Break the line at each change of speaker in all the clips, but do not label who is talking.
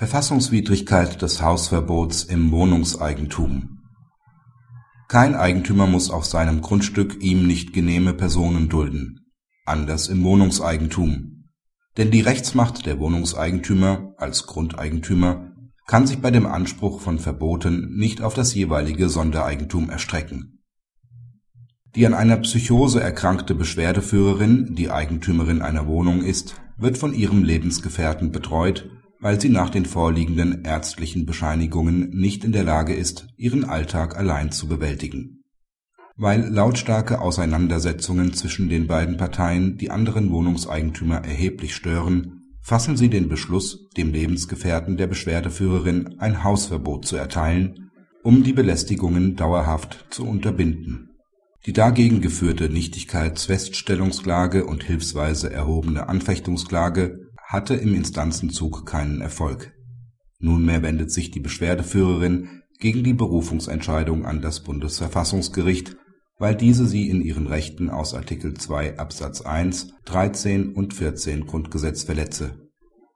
Verfassungswidrigkeit des Hausverbots im Wohnungseigentum Kein Eigentümer muss auf seinem Grundstück ihm nicht genehme Personen dulden, anders im Wohnungseigentum. Denn die Rechtsmacht der Wohnungseigentümer als Grundeigentümer kann sich bei dem Anspruch von Verboten nicht auf das jeweilige Sondereigentum erstrecken. Die an einer Psychose erkrankte Beschwerdeführerin, die Eigentümerin einer Wohnung ist, wird von ihrem Lebensgefährten betreut weil sie nach den vorliegenden ärztlichen Bescheinigungen nicht in der Lage ist, ihren Alltag allein zu bewältigen. Weil lautstarke Auseinandersetzungen zwischen den beiden Parteien die anderen Wohnungseigentümer erheblich stören, fassen sie den Beschluss, dem Lebensgefährten der Beschwerdeführerin ein Hausverbot zu erteilen, um die Belästigungen dauerhaft zu unterbinden. Die dagegen geführte Nichtigkeitsfeststellungsklage und hilfsweise erhobene Anfechtungsklage hatte im Instanzenzug keinen Erfolg. Nunmehr wendet sich die Beschwerdeführerin gegen die Berufungsentscheidung an das Bundesverfassungsgericht, weil diese sie in ihren Rechten aus Artikel 2 Absatz 1, 13 und 14 Grundgesetz verletze.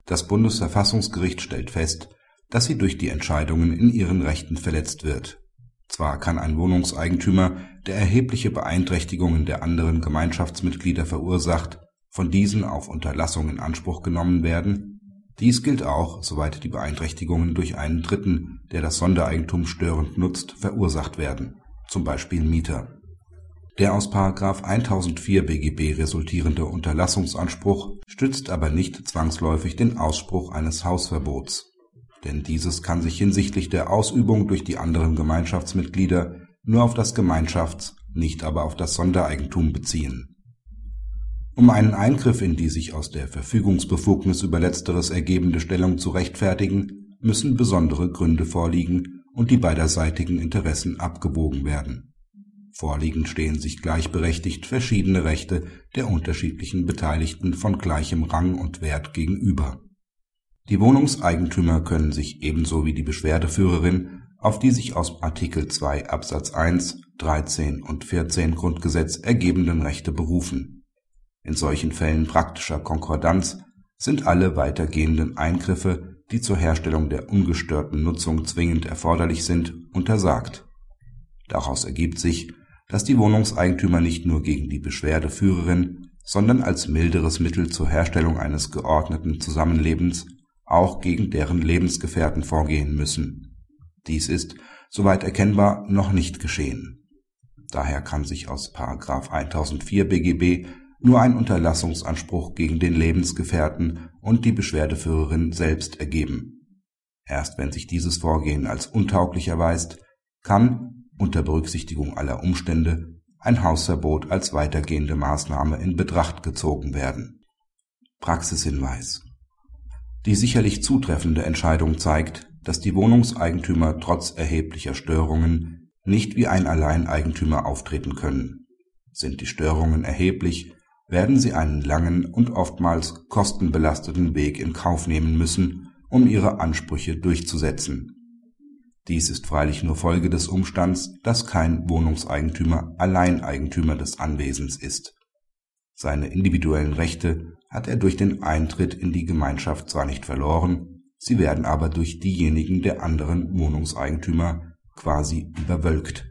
Das Bundesverfassungsgericht stellt fest, dass sie durch die Entscheidungen in ihren Rechten verletzt wird. Zwar kann ein Wohnungseigentümer, der erhebliche Beeinträchtigungen der anderen Gemeinschaftsmitglieder verursacht von diesen auf Unterlassung in Anspruch genommen werden, dies gilt auch, soweit die Beeinträchtigungen durch einen Dritten, der das Sondereigentum störend nutzt, verursacht werden zum Beispiel Mieter). Der aus § 1004 BGB resultierende Unterlassungsanspruch stützt aber nicht zwangsläufig den Ausspruch eines Hausverbots, denn dieses kann sich hinsichtlich der Ausübung durch die anderen Gemeinschaftsmitglieder nur auf das Gemeinschafts nicht aber auf das Sondereigentum beziehen um einen Eingriff in die sich aus der Verfügungsbefugnis über letzteres ergebende Stellung zu rechtfertigen, müssen besondere Gründe vorliegen und die beiderseitigen Interessen abgewogen werden. Vorliegend stehen sich gleichberechtigt verschiedene Rechte der unterschiedlichen Beteiligten von gleichem Rang und Wert gegenüber. Die Wohnungseigentümer können sich ebenso wie die Beschwerdeführerin auf die sich aus Artikel 2 Absatz 1, 13 und 14 Grundgesetz ergebenden Rechte berufen in solchen Fällen praktischer Konkordanz sind alle weitergehenden Eingriffe, die zur Herstellung der ungestörten Nutzung zwingend erforderlich sind, untersagt. Daraus ergibt sich, dass die Wohnungseigentümer nicht nur gegen die Beschwerdeführerin, sondern als milderes Mittel zur Herstellung eines geordneten Zusammenlebens auch gegen deren Lebensgefährten vorgehen müssen. Dies ist, soweit erkennbar, noch nicht geschehen. Daher kann sich aus § 1004 BGB nur ein Unterlassungsanspruch gegen den Lebensgefährten und die Beschwerdeführerin selbst ergeben. Erst wenn sich dieses Vorgehen als untauglich erweist, kann, unter Berücksichtigung aller Umstände, ein Hausverbot als weitergehende Maßnahme in Betracht gezogen werden. Praxishinweis Die sicherlich zutreffende Entscheidung zeigt, dass die Wohnungseigentümer trotz erheblicher Störungen nicht wie ein Alleineigentümer auftreten können. Sind die Störungen erheblich, werden sie einen langen und oftmals kostenbelasteten Weg in Kauf nehmen müssen, um ihre Ansprüche durchzusetzen. Dies ist freilich nur Folge des Umstands, dass kein Wohnungseigentümer Alleineigentümer des Anwesens ist. Seine individuellen Rechte hat er durch den Eintritt in die Gemeinschaft zwar nicht verloren, sie werden aber durch diejenigen der anderen Wohnungseigentümer quasi überwölkt